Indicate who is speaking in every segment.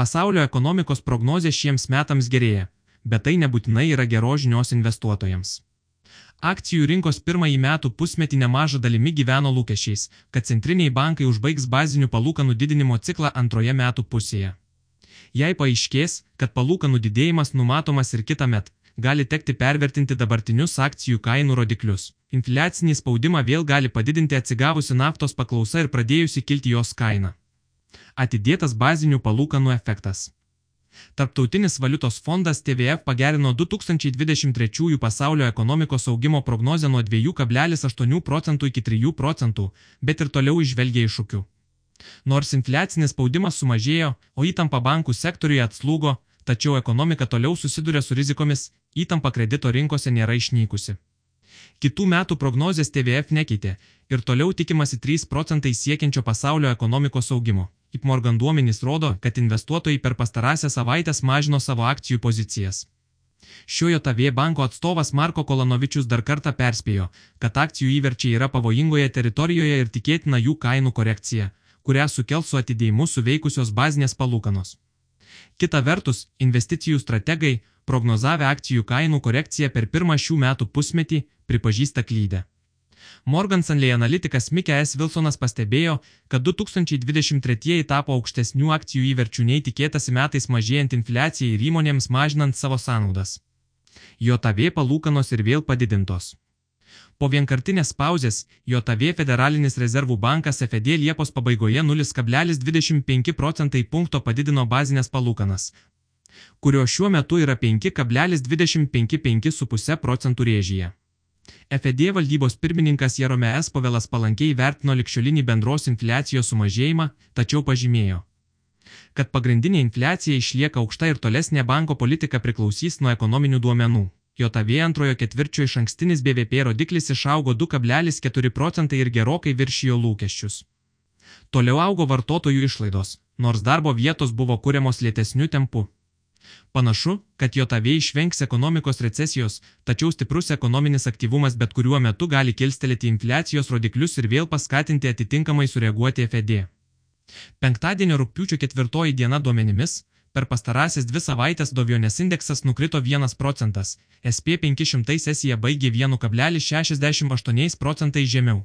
Speaker 1: Pasaulio ekonomikos prognozė šiems metams gerėja, bet tai nebūtinai yra geros žinios investuotojams. Akcijų rinkos pirmąjį metų pusmetį nemažą dalimi gyveno lūkesčiais, kad centriniai bankai užbaigs bazinių palūkanų didinimo ciklą antroje metų pusėje. Jei paaiškės, kad palūkanų didėjimas numatomas ir kitą metą, gali tekti pervertinti dabartinius akcijų kainų rodiklius. Infliacinį spaudimą vėl gali padidinti atsigavusi naftos paklausa ir pradėjusi kilti jos kaina. Atidėtas bazinių palūkanų efektas. Tarptautinis valiutos fondas TVF pagerino 2023 pasaulio ekonomikos augimo prognozę nuo 2,8 procentų iki 3 procentų, bet ir toliau išvelgia iššūkių. Nors infliacinis spaudimas sumažėjo, o įtampa bankų sektoriuje atslūgo, tačiau ekonomika toliau susiduria su rizikomis, įtampa kredito rinkose nėra išnykusi. Kitų metų prognozės TVF nekeitė ir toliau tikimasi 3 procentai siekiančio pasaulio ekonomikos augimo. Kaip Morgan duomenys rodo, kad investuotojai per pastarąsią savaitęs mažino savo akcijų pozicijas. Šiojo TV banko atstovas Marko Kolanovičius dar kartą perspėjo, kad akcijų įverčiai yra pavojingoje teritorijoje ir tikėtina jų kainų korekcija, kurią sukels su atidėjimu suveikusios bazinės palūkanos. Kita vertus, investicijų strategai, prognozavę akcijų kainų korekciją per pirmą šių metų pusmetį, pripažįsta klydę. Morgan Stanley analitikas Mikė S. Wilsonas pastebėjo, kad 2023 tapo aukštesnių akcijų įverčių nei tikėtasi metais mažėjant infliacijai ir įmonėms mažinant savo sąnaudas. JOTV palūkanos ir vėl padidintos. Po vienkartinės pauzės, JOTV Federalinis rezervų bankas FED Liepos pabaigoje 0,25 procentai punkto padidino bazinės palūkanas, kurio šiuo metu yra 5,255,5 procentų rėžyje. FED valdybos pirmininkas Jerome S. Pavelas palankiai vertino likščiolinį bendros infliacijos sumažėjimą, tačiau pažymėjo, kad pagrindinė infliacija išlieka aukšta ir tolesnė banko politika priklausys nuo ekonominių duomenų. JAV antrojo ketvirčio iš ankstinis BVP rodiklis išaugo 2,4 procentai ir gerokai viršijo lūkesčius. Toliau augo vartotojų išlaidos, nors darbo vietos buvo kuriamos lėtesniu tempu. Panašu, kad JAV išvengs ekonomikos recesijos, tačiau stiprus ekonominis aktyvumas bet kuriuo metu gali kilstelėti infliacijos rodiklius ir vėl paskatinti atitinkamai sureaguoti FED. Penktadienio rūpiučio ketvirtoji diena duomenimis, per pastarąsias dvi savaitės Dovionės indeksas nukrito 1 procentas, SP500 sesija baigė 1,68 procentai žemiau.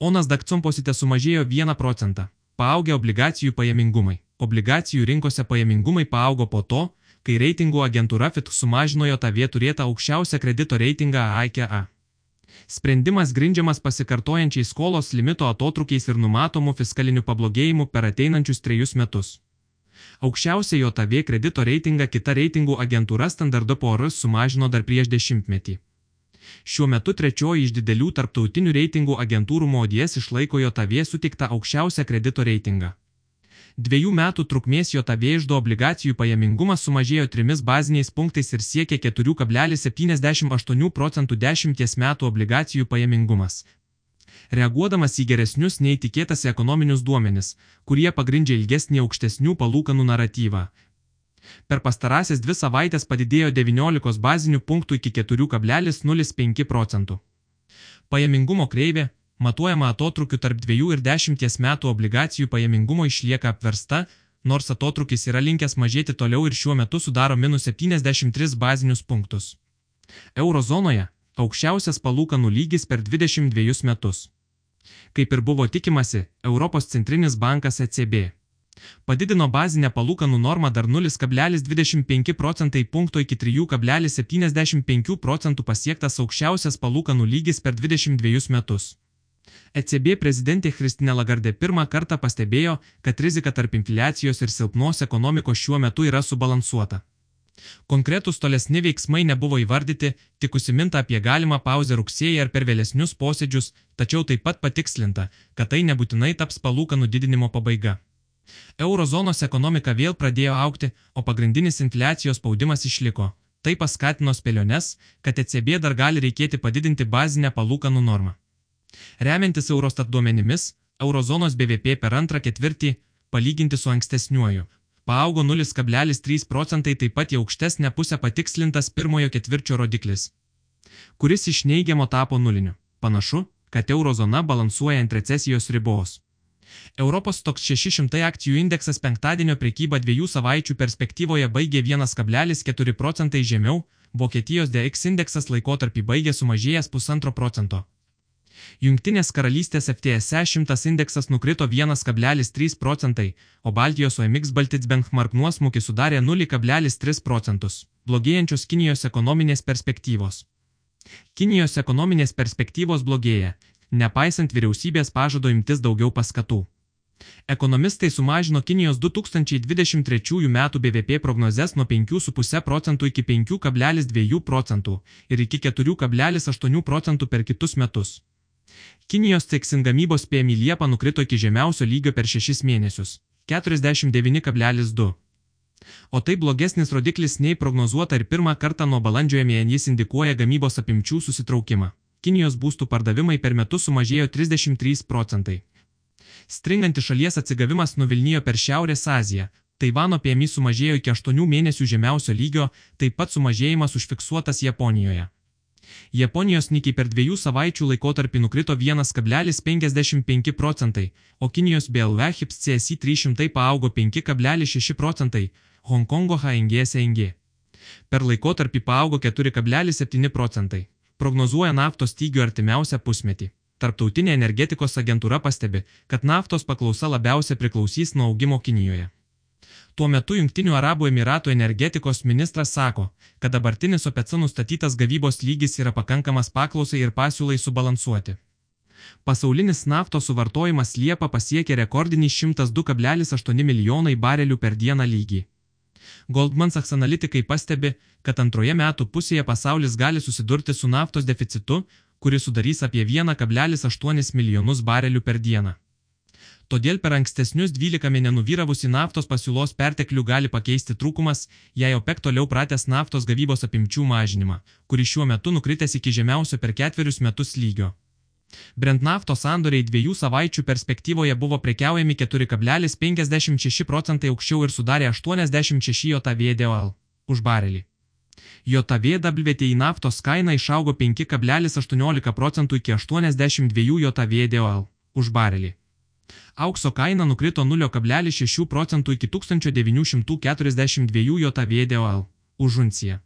Speaker 1: Onas Dakcumposite sumažėjo 1 procentą, paaugę obligacijų pajamingumai obligacijų rinkose pajamingumai paaugo po to, kai reitingų agentūra FIT sumažino jo tavie turėtą aukščiausią kredito reitingą AIKA. Sprendimas grindžiamas pasikartojančiais skolos limito atotrukiais ir numatomu fiskaliniu pablogėjimu per ateinančius trejus metus. Aukščiausią jo tavie kredito reitingą kita reitingų agentūra Standard Poor's sumažino dar prieš dešimtmetį. Šiuo metu trečioji iš didelių tarptautinių reitingų agentūrų Modies išlaiko jo tavie sutiktą aukščiausią kredito reitingą. Dviejų metų trukmės JAV išdo obligacijų pajamingumas sumažėjo trimis baziniais punktais ir siekė 4,78 procentų 10 metų obligacijų pajamingumas. Reaguodamas į geresnius nei tikėtasi ekonominius duomenis, kurie pagrindžia ilgesnį aukštesnių palūkanų naratyvą. Per pastarąsias dvi savaitės padidėjo 19 bazinių punktų iki 4,05 procentų. Pajamingumo kreivė, matuojama atotrukiu tarp 2 ir 10 metų obligacijų pajamingumo išlieka apversta, nors atotrukis yra linkęs mažėti toliau ir šiuo metu sudaro minus 73 bazinius punktus. Eurozonoje aukščiausias palūkanų lygis per 22 metus. Kaip ir buvo tikimasi, Europos centrinis bankas ECB padidino bazinę palūkanų normą dar 0,25 procentai punkto iki 3,75 procentų pasiektas aukščiausias palūkanų lygis per 22 metus. ECB prezidentė Kristina Lagardė pirmą kartą pastebėjo, kad rizika tarp infliacijos ir silpnos ekonomikos šiuo metu yra subalansuota. Konkretus tolesni veiksmai nebuvo įvardyti, tik užsiminta apie galimą pauzę rugsėjį ar per vėlesnius posėdžius, tačiau taip pat patikslinta, kad tai nebūtinai taps palūkanų didinimo pabaiga. Eurozonos ekonomika vėl pradėjo aukti, o pagrindinis infliacijos spaudimas išliko. Tai paskatino spėliones, kad ECB dar gali reikėti padidinti bazinę palūkanų normą. Remiantis Eurostat duomenimis, eurozonos BVP per antrą ketvirtį, palyginti su ankstesniuoju, paaugo 0,3 procentai taip pat į aukštesnę pusę patikslintas pirmojo ketvirčio rodiklis, kuris iš neigiamo tapo nuliniu. Panašu, kad eurozona balansuoja ant recesijos ribos. Europos toks 600 akcijų indeksas penktadienio prekybą dviejų savaičių perspektyvoje baigė 1,4 procentai žemiau, Vokietijos DX indeksas laikotarpį baigė sumažėjęs pusantro procento. Junktinės karalystės FTSE 100 indeksas nukrito 1,3 procentai, o Baltijos OMX Baltic Benchmark nuosmukį sudarė 0,3 procentus. Blogėjančios Kinijos ekonominės perspektyvos. Kinijos ekonominės perspektyvos blogėja, nepaisant vyriausybės pažado imtis daugiau paskatų. Ekonomistai sumažino Kinijos 2023 m. BVP prognozes nuo 5,5 procentų iki 5,2 procentų ir iki 4,8 procentų per kitus metus. Kinijos teksing gamybos PMI Liepa nukrito iki žemiausio lygio per 6 mėnesius - 49,2. O tai blogesnis rodiklis nei prognozuota ir pirmą kartą nuo balandžio mėnesį indikuoja gamybos apimčių susitraukimą. Kinijos būstų pardavimai per metus sumažėjo 33 procentai. Stringanti šalies atsigavimas nuvilnijo per Šiaurės Aziją. Taivano PMI sumažėjo iki 8 mėnesių žemiausio lygio, taip pat sumažėjimas užfiksuotas Japonijoje. Japonijos nikiai per dviejų savaičių laikotarpį nukrito 1,55 procentai, o Kinijos BLV HIPS CSI 300 paaugo 5,6 procentai, Hongkongo HNG SNG. Per laikotarpį paaugo 4,7 procentai prognozuoja naftos stygių artimiausią pusmetį. Tarptautinė energetikos agentūra pastebi, kad naftos paklausa labiausia priklausys nuo augimo Kinijoje. Tuo metu Junktinių Arabų Emiratų energetikos ministras sako, kad dabartinis OPEC nustatytas gavybos lygis yra pakankamas paklausai ir pasiūlai subalansuoti. Pasaulinis naftos suvartojimas Liepa pasiekė rekordinį 102,8 milijonai barelių per dieną lygį. Goldman Sachs analitikai pastebi, kad antroje metų pusėje pasaulis gali susidurti su naftos deficitu, kuris sudarys apie 1,8 milijonus barelių per dieną. Todėl per ankstesnius 12 mėnesių vyravusi naftos pasiūlos perteklių gali pakeisti trūkumas, jei OPEC toliau pratęs naftos gavybos apimčių mažinimą, kuris šiuo metu nukritęs iki žemiausio per ketverius metus lygio. Brent naftos sandoriai dviejų savaičių perspektyvoje buvo prekiaujami 4,56 procentai aukščiau ir sudarė 86 JVDOL už barelį. JVWTI naftos kaina išaugo 5,18 procentų iki 82 JVDOL už barelį. Aukso kaina nukrito 0,6 procentų iki 1942 JVDOL už unciją.